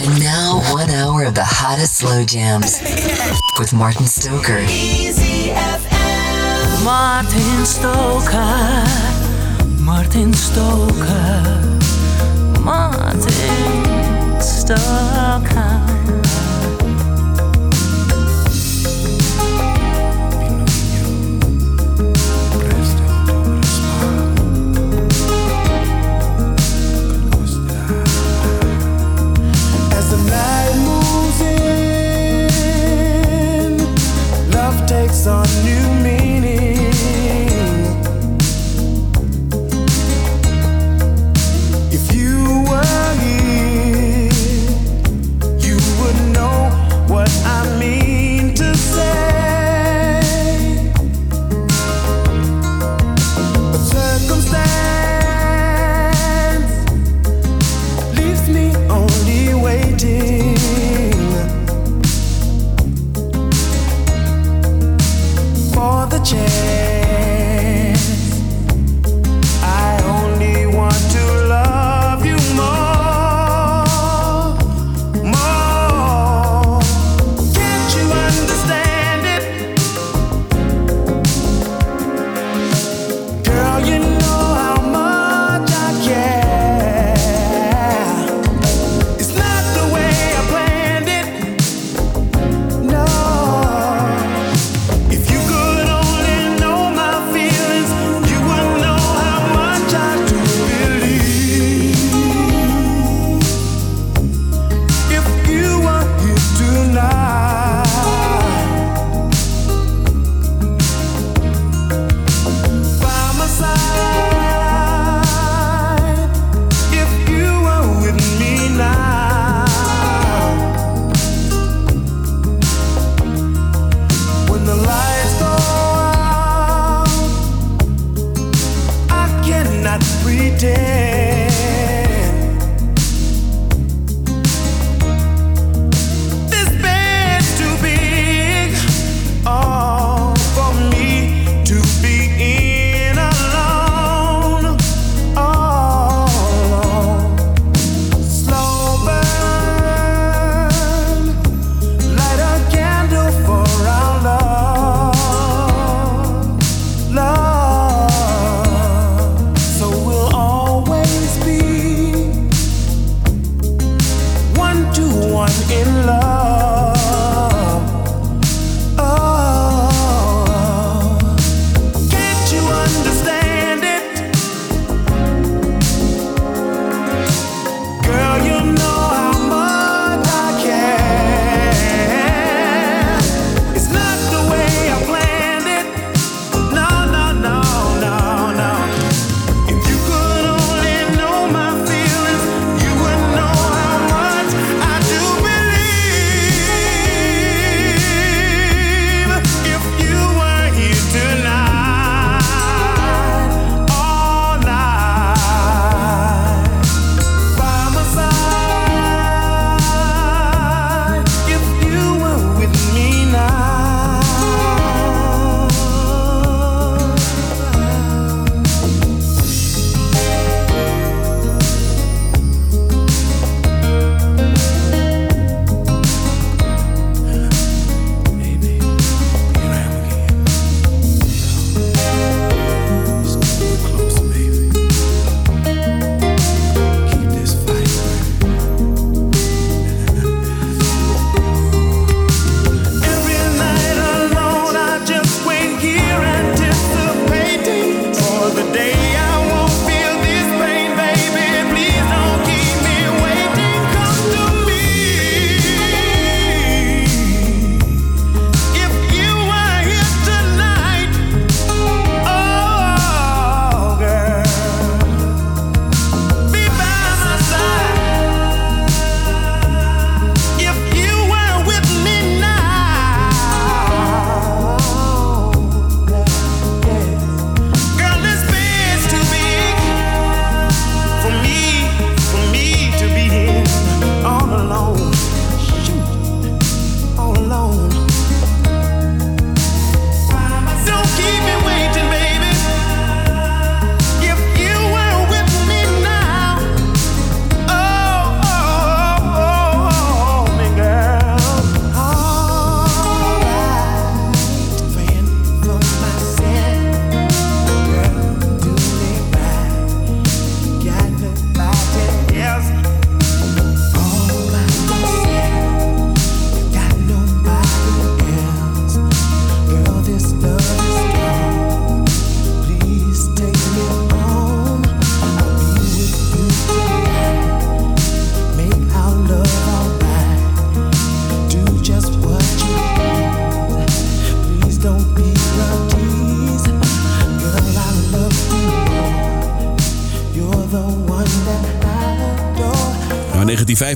And now, one hour of the hottest slow jams with Martin Stoker. Easy FM. Martin Stoker. Martin Stoker. Martin Stoker.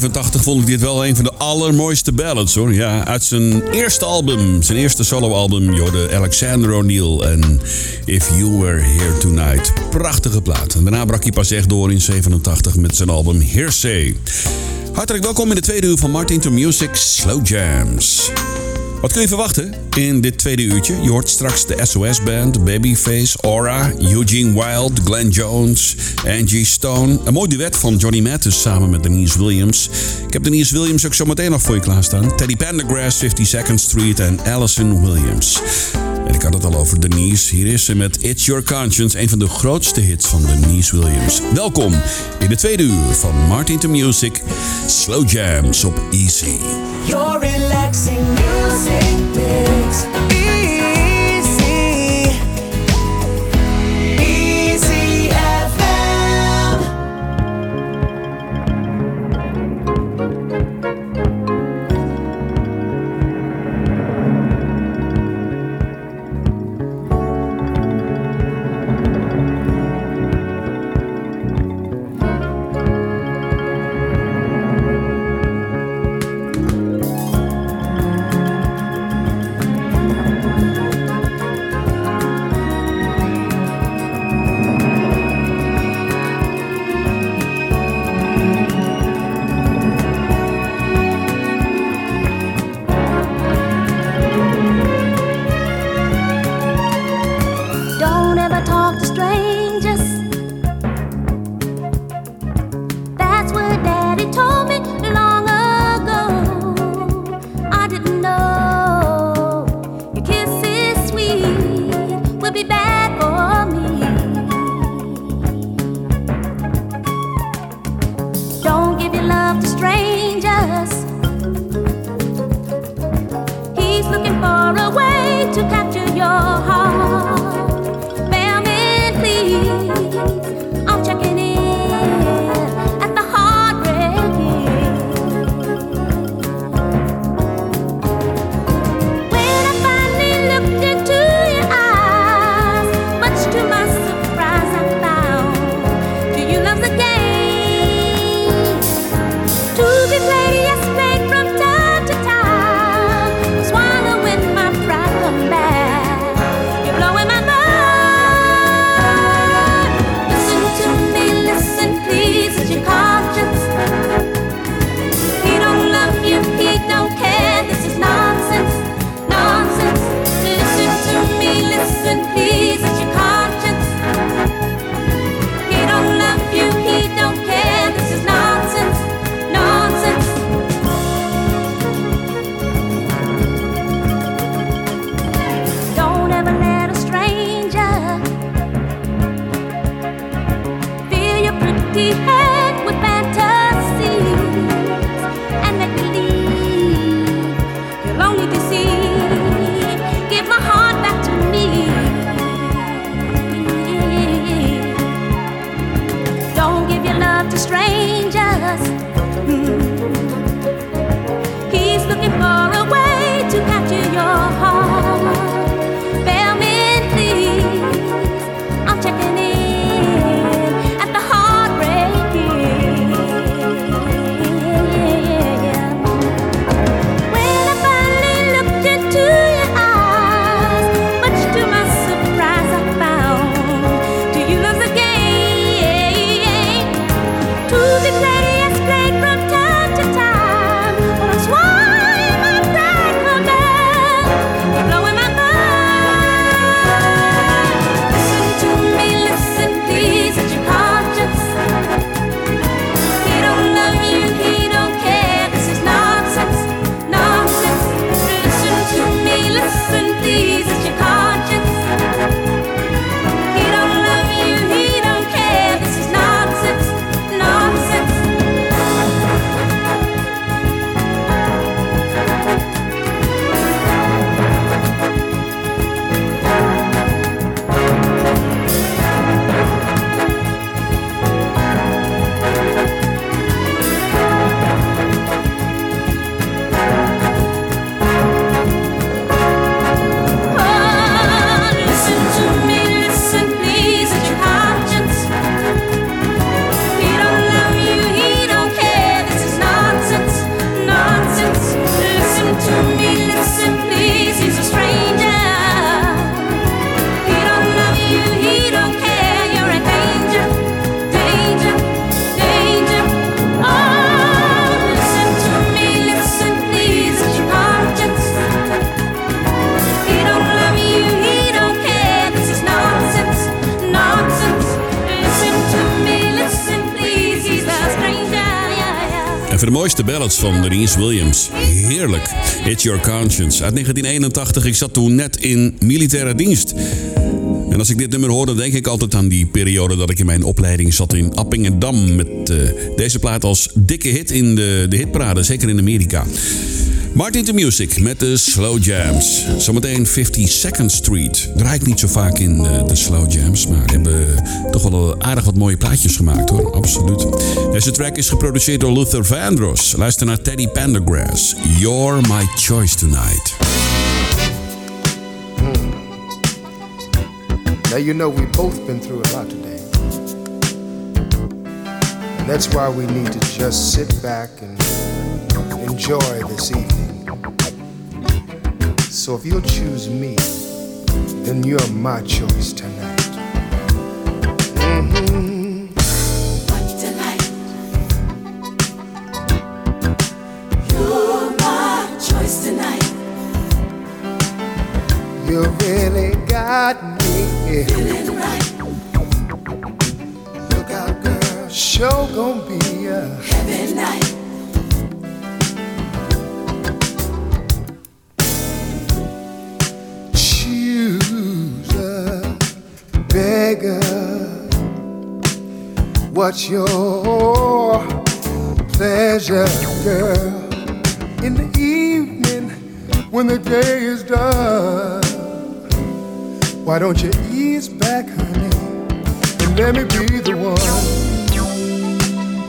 1985 vond ik dit wel een van de allermooiste ballads hoor. Ja, uit zijn eerste album, zijn eerste soloalbum, Jorde Alexander O'Neill en If You Were Here Tonight. Prachtige plaat. En daarna brak hij pas echt door in 87 met zijn album Hearsay. Hartelijk welkom in de tweede uur van Martin to Music Slow Jams. Wat kun je verwachten in dit tweede uurtje? Je hoort straks de SOS Band, Babyface, Aura, Eugene Wild, Glenn Jones, Angie Stone. Een mooi duet van Johnny Mathis samen met Denise Williams. Ik heb Denise Williams ook zo meteen nog voor je klaarstaan. Teddy Pendergrass, 52nd Street en Allison Williams. En ik had het al over Denise. Hier is ze met It's Your Conscience, een van de grootste hits van Denise Williams. Welkom in de tweede uur van Martin to Music Slow Jams op Easy. Your relaxing music mix. Mooiste ballads van Reese Williams. Heerlijk. It's Your Conscience. Uit 1981. Ik zat toen net in militaire dienst. En als ik dit nummer hoor, dan denk ik altijd aan die periode dat ik in mijn opleiding zat in Appingedam. Met eh, deze plaat als dikke hit in de, de hitparade, zeker in Amerika. Martin to Music met de Slow Jams. Zometeen 52nd Street. Draai ik niet zo vaak in eh, de Slow Jams, maar hebben toch wel aardig wat mooie plaatjes gemaakt hoor. Absoluut. Deze track is geproduceerd door Luther Vandross. Luister naar Teddy Pendergrass. You're my choice tonight. Now you know we've both been through a lot today. And that's why we need to just sit back and enjoy this evening. So if you'll choose me, then you're my choice tonight. Mm-hmm. Watch tonight. You really got me. Feeling right. Look out, girl. Show gon' be a heavy night. Beggar. What's your pleasure, girl? In the evening, when the day is done. Why don't you ease back, honey, and let me be the one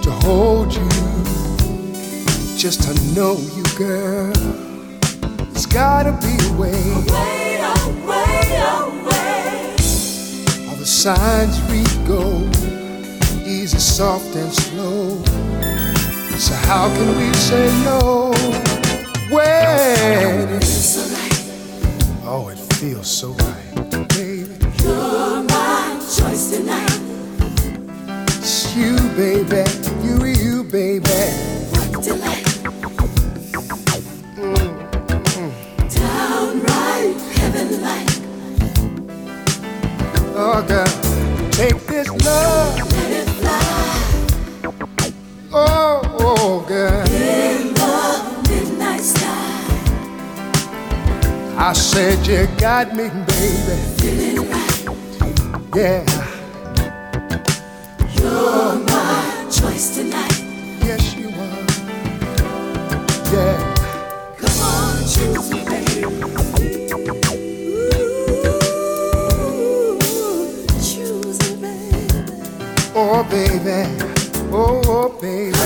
to hold you, just to know you, girl. It's gotta be a way. Signs read gold, easy, soft, and slow. So how can we say no when Oh, it feels so right, baby. You're my choice tonight. It's you, baby. Said you got me, baby. Yeah. You're my choice tonight. Yes, you are. Yeah. Come on, choose me, baby. Ooh, choose me, baby. Oh, baby. Oh, oh, baby.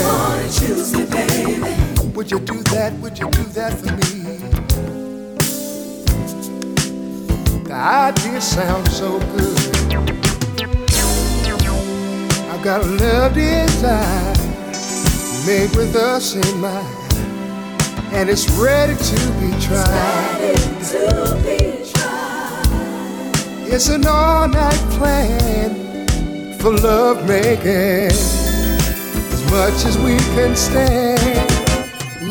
Would you do that? Would you do that for me? The idea sounds so good. I've got a love design made with us in mind, and it's ready to be tried. It's an all-night plan for love making, as much as we can stand.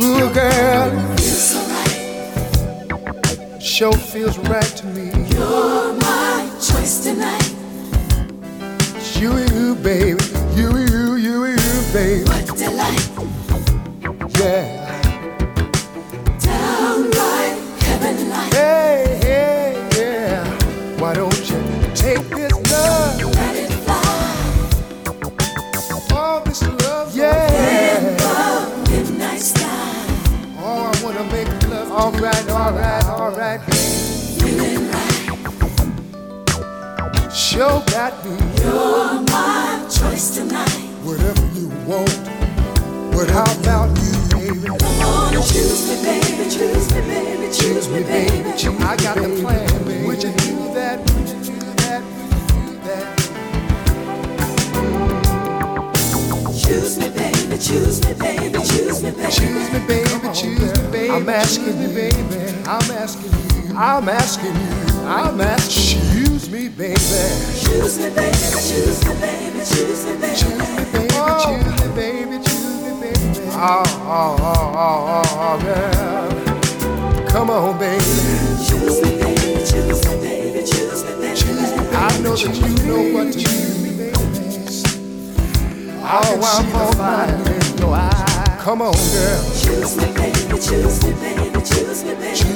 Ooh, girl, Show feels right to me. It's you, you, baby. You, you, you, you, baby. What delight. Yeah. Hey, hey, yeah. Why don't you take this love? All this love. Yeah. Oh, I wanna make love. All right, all right, all right. Sure got me. You're my choice tonight. Whatever you want. But how about you, baby? Oh, choose me, baby? Choose me, baby. Choose me, baby. I got the plan, baby. Would you do that? Would you do that? Would you do that? Choose me, baby, choose me, baby, choose me, baby. Choose me, baby. Choose me, baby. I'm asking you, baby. I'm asking you. I'm asking you. I'm asking. Choose me, baby. Choose me, baby, choose me, baby, choose me, baby. Choose me, baby. Choose me, baby. Choose me, baby. Oh, oh, oh, oh, oh, girl. Come on, baby. Choose me, baby, choose me, baby, choose me, baby. Choose me, baby. I know that you know what to do, baby. Oh, I'm on fire in your eyes. Come on, girl. Choose me, baby, choose me, baby, choose me, baby. Choose me, baby.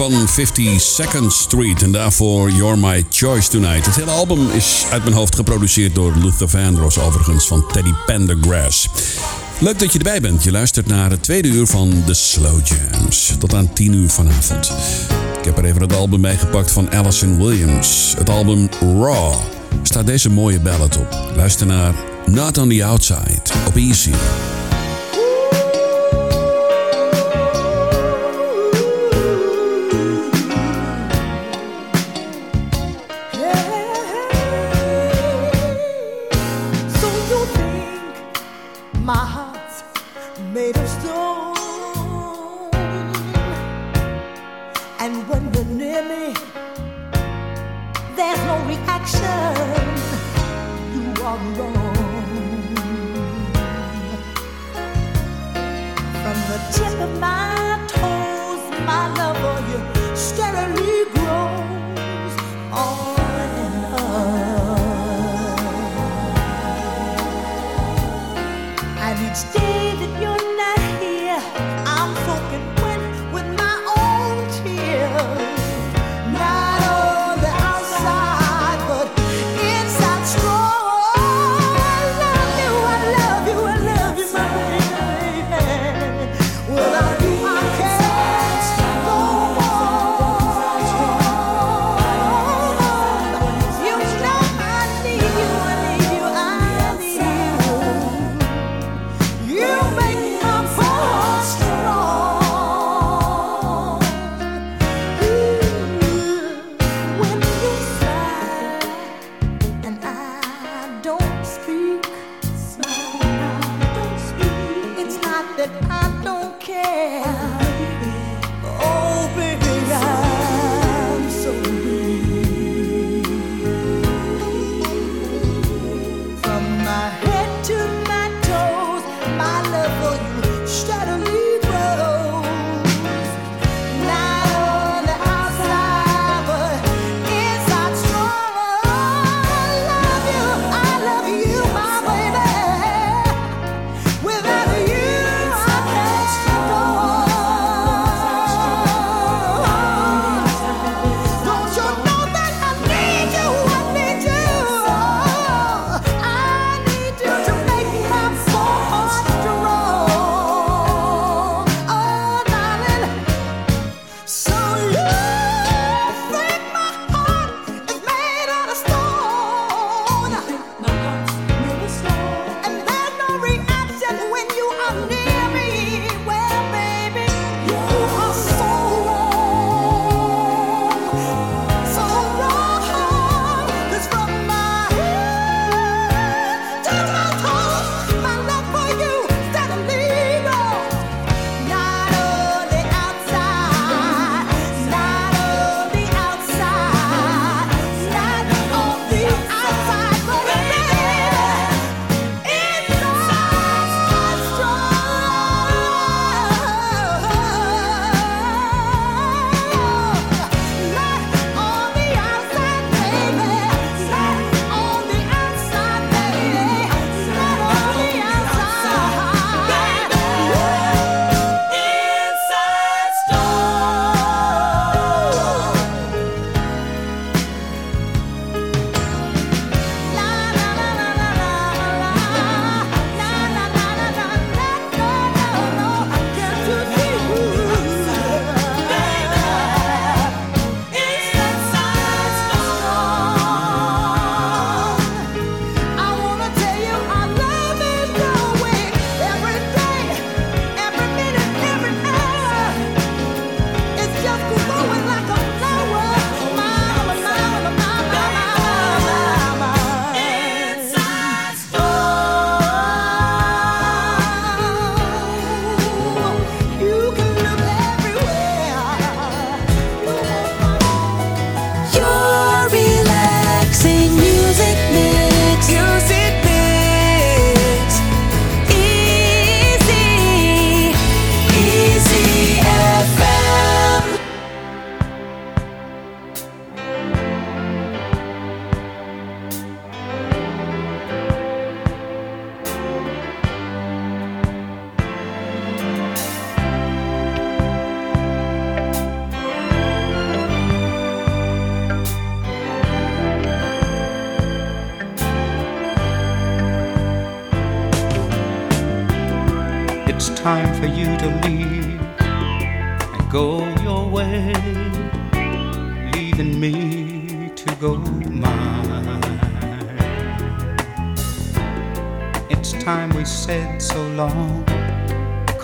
Van 52nd Street. En daarvoor You're My Choice Tonight. Het hele album is uit mijn hoofd geproduceerd door Luther Vandross, overigens van Teddy Pendergrass. Leuk dat je erbij bent. Je luistert naar het tweede uur van de Slow Jams. Tot aan 10 uur vanavond. Ik heb er even het album meegepakt van Alison Williams. Het album Raw. Staat deze mooie ballad op. Luister naar Not on the Outside op Easy.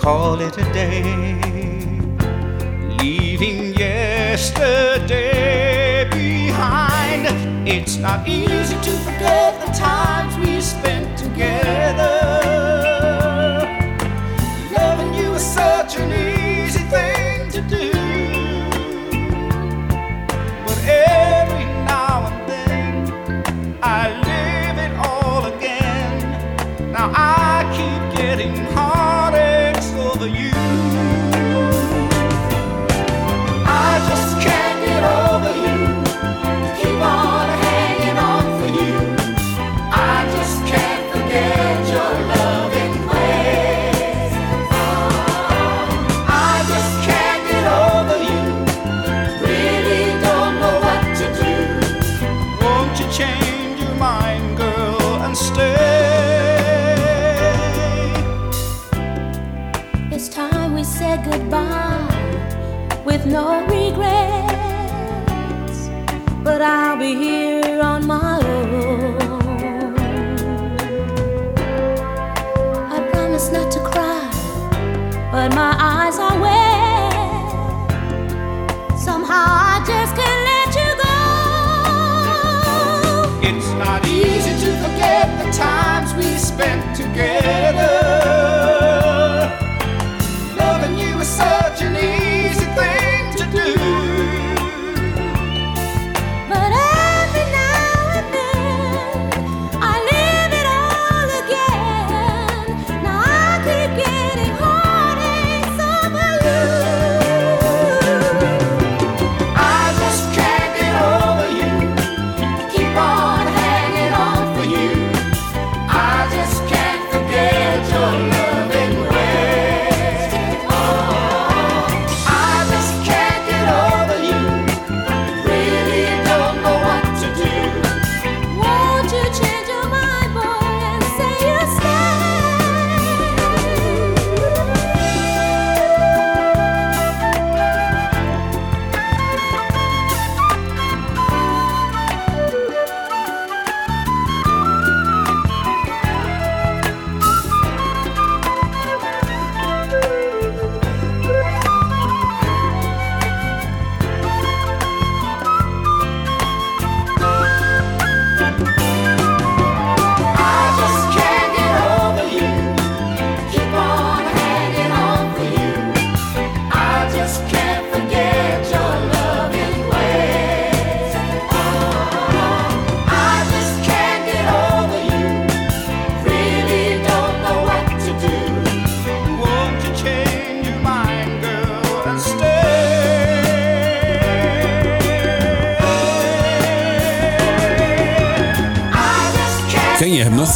call it a day, leaving yesterday behind. It's not easy to forget the times we spent.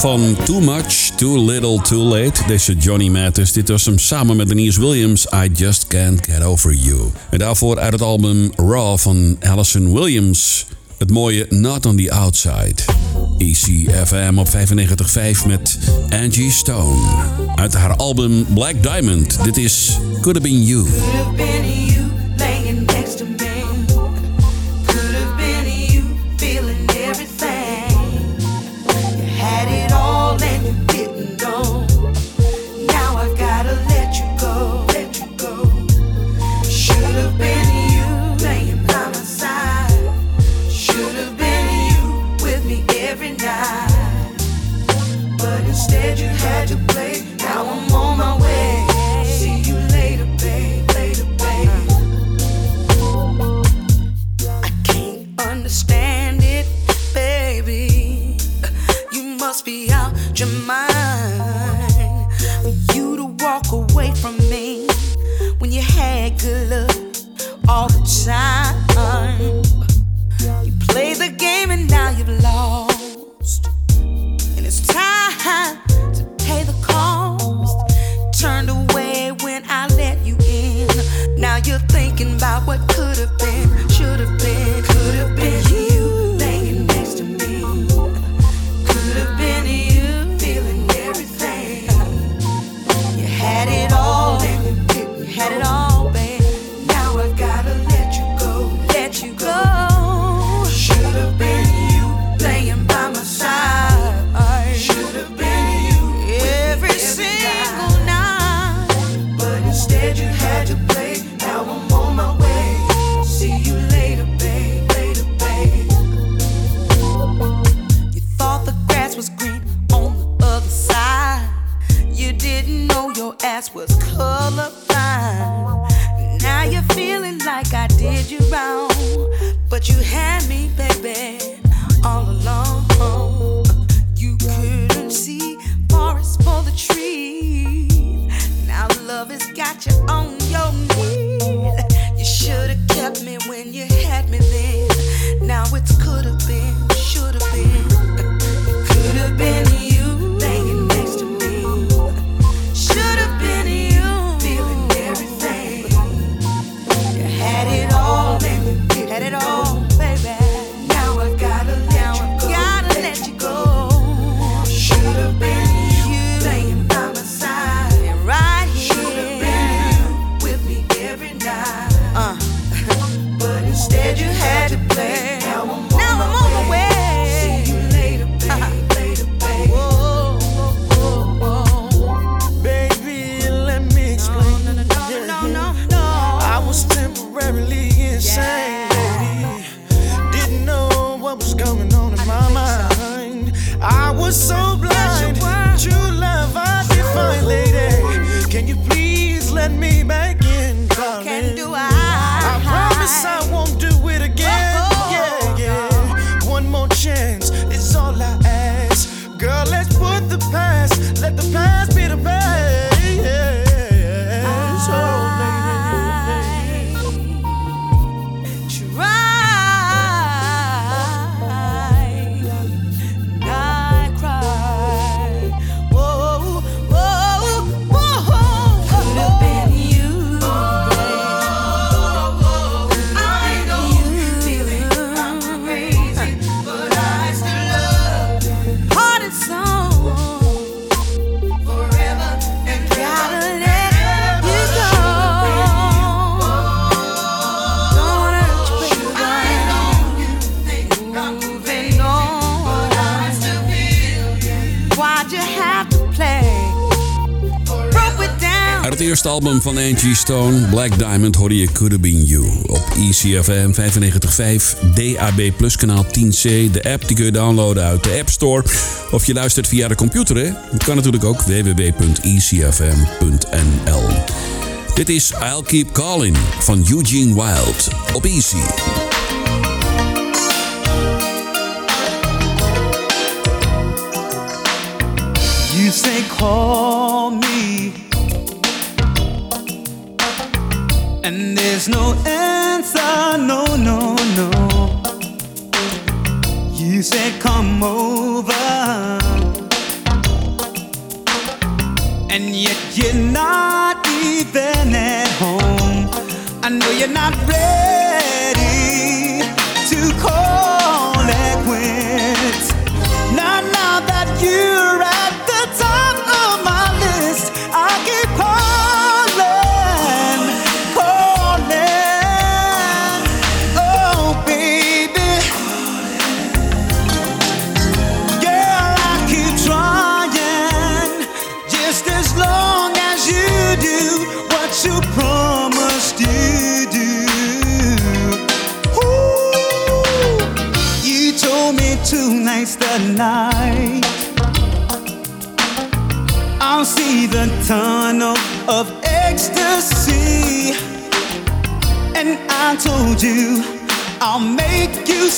van Too Much, Too Little, Too Late. Deze Johnny Mathis. Dit was hem samen met Denise Williams. I Just Can't Get Over You. En daarvoor uit het album Raw van Allison Williams. Het mooie Not on the Outside. ECFM op 95.5 met Angie Stone. Uit haar album Black Diamond. Dit is Could Have Been You. eerste album van Angie Stone, Black Diamond, hoorde je Could Have Been You. Op ECFM 95.5, DAB Plus kanaal 10C. De app die kun je downloaden uit de App Store. Of je luistert via de computer, kan natuurlijk ook www.ecfm.nl. Dit is I'll Keep Calling van Eugene Wild op Easy. You say call And there's no answer, no, no, no. You said, come over. And yet you're not even at home. I know you're not ready to call it quits. Not now that you night. I'll see the tunnel of ecstasy. And I told you, I'll make you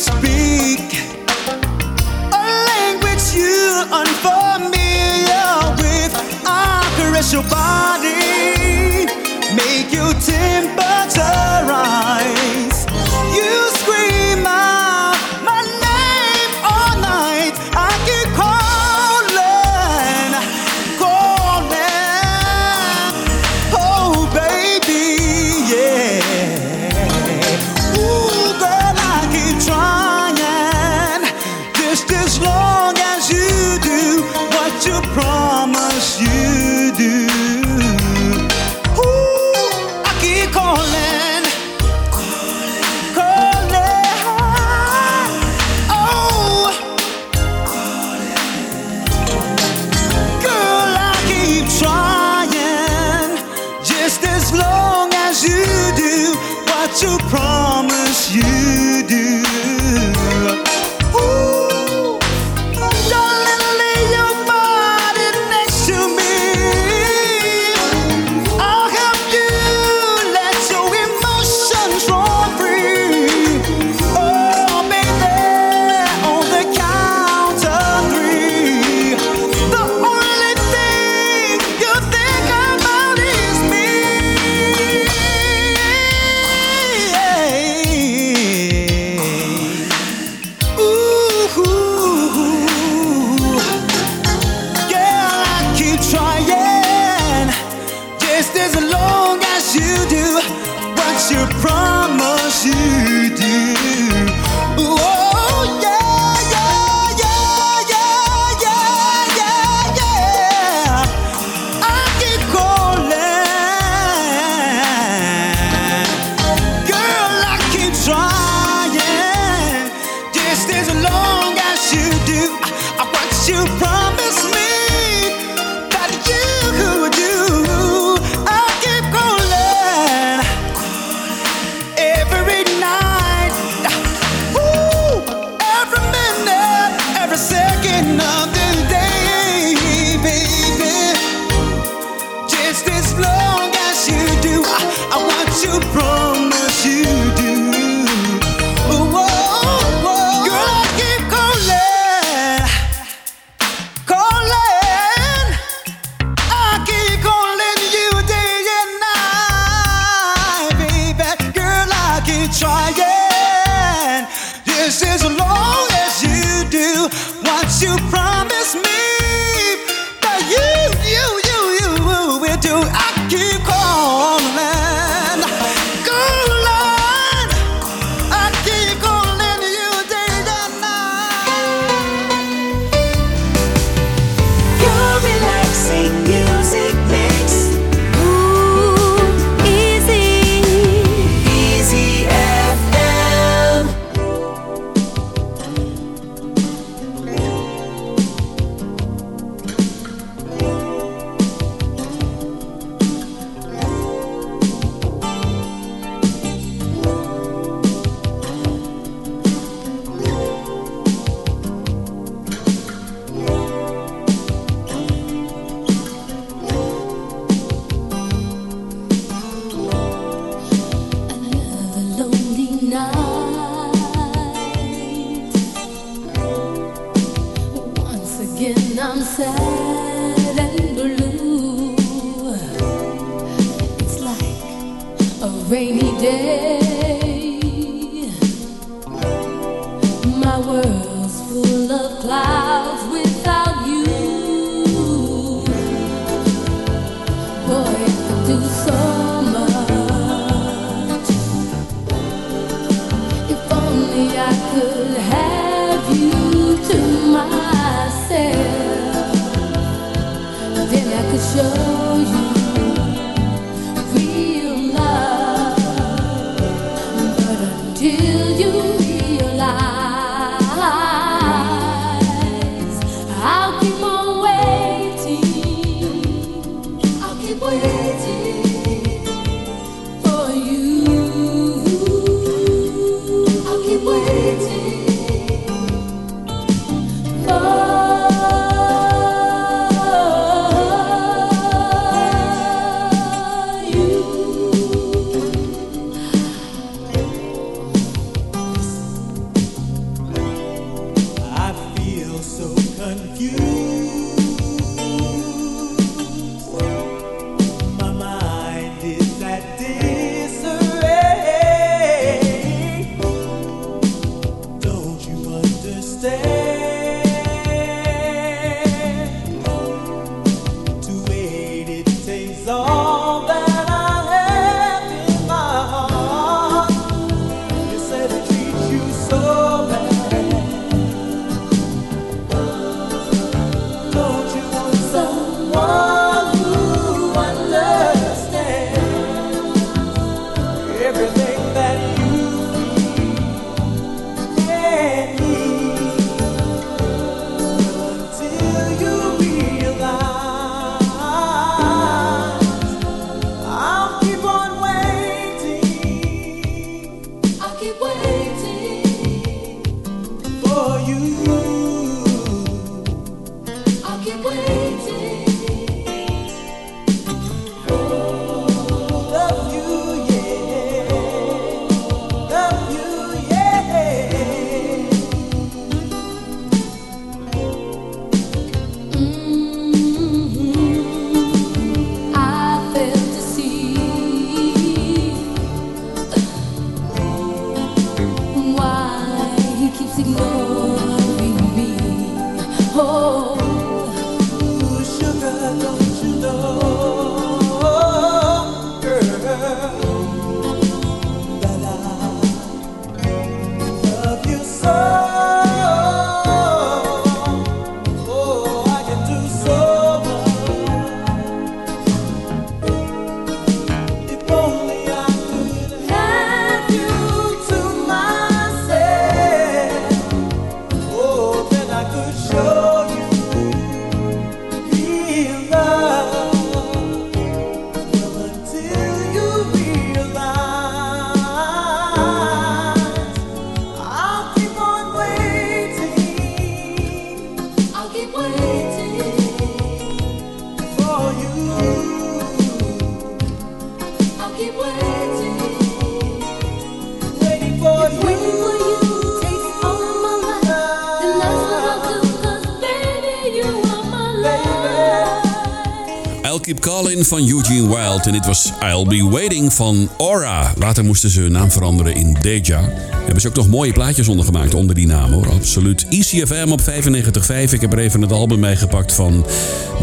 Keep Calling van Eugene Wilde En dit was I'll Be Waiting van Aura. Later moesten ze hun naam veranderen in Deja. Hebben ze ook nog mooie plaatjes ondergemaakt onder die naam hoor. Absoluut. ECFM op 95.5. Ik heb er even het album mee gepakt van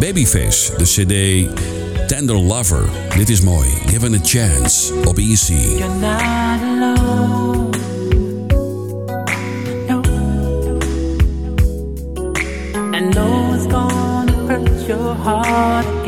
Babyface. De cd Tender Lover. Dit is mooi. Given a chance op EC. your heart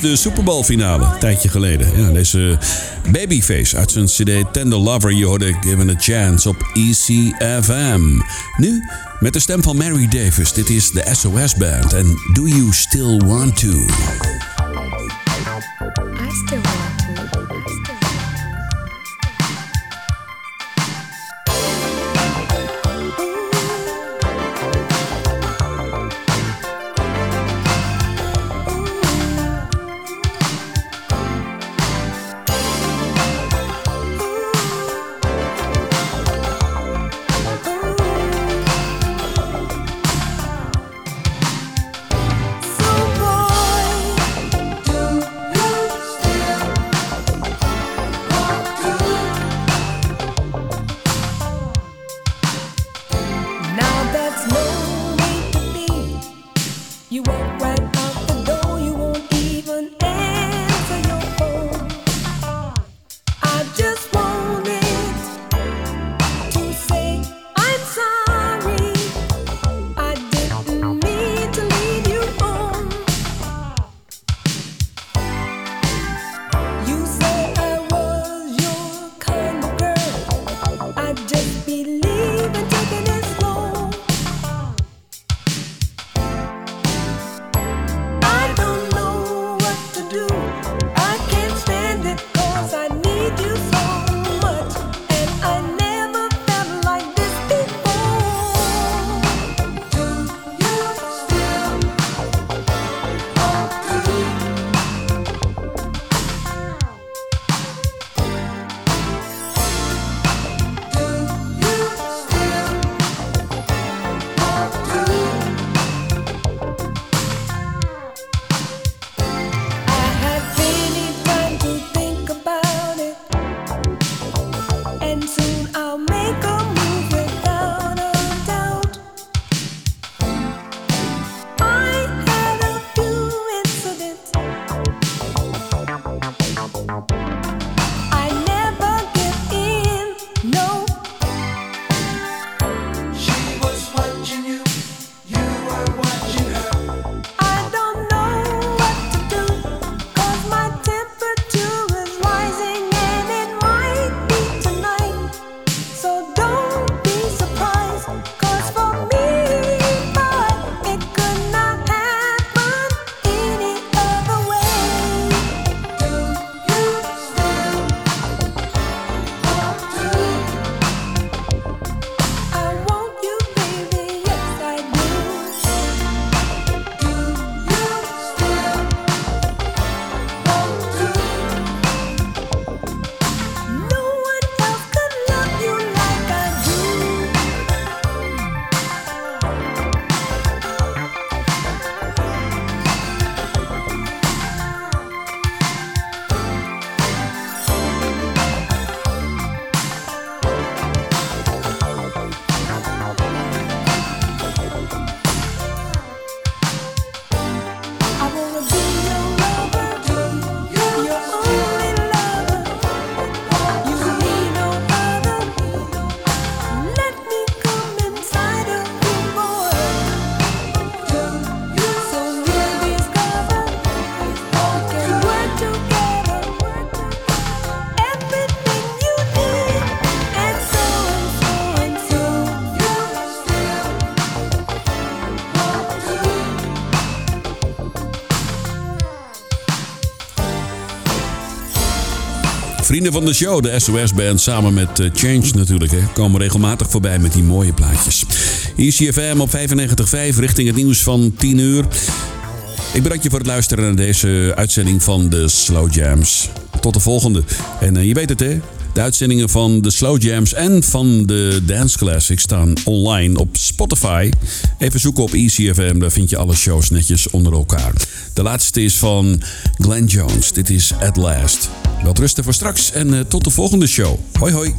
tijdens de Super Bowl finale. Een tijdje geleden. Ja, deze Babyface uit zijn CD Tender Lover. Je hoorde Given a Chance op ECFM. Nu met de stem van Mary Davis. Dit is de SOS Band. En Do You Still Want To? van de show, de SOS-band, samen met eh, Change natuurlijk, hè, komen regelmatig voorbij met die mooie plaatjes. Hier ICFM op 95.5 richting het nieuws van 10 uur. Ik bedank je voor het luisteren naar deze uitzending van de Slow Jams. Tot de volgende. En eh, je weet het hè, de uitzendingen van de Slow Jams en van de Dance Classics staan online op Spotify. Even zoeken op ECFM, daar vind je alle shows netjes onder elkaar. De laatste is van Glenn Jones. Dit is At Last. Wel rusten voor straks en eh, tot de volgende show. Hoi hoi.